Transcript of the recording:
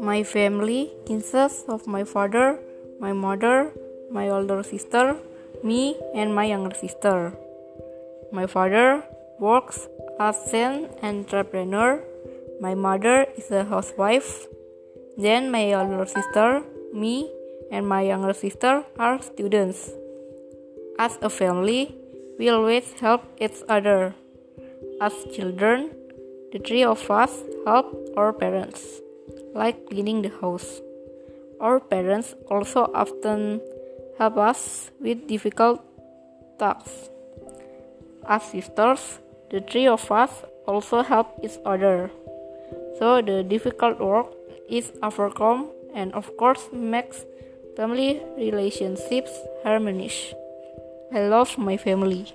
My family consists of my father, my mother, my older sister, me, and my younger sister. My father works as an entrepreneur. My mother is a housewife. Then my older sister, me, and my younger sister are students. As a family, we always help each other. As children, the three of us help our parents, like cleaning the house. Our parents also often help us with difficult tasks. As sisters, the three of us also help each other. So the difficult work is overcome and of course makes family relationships harmonious. I love my family.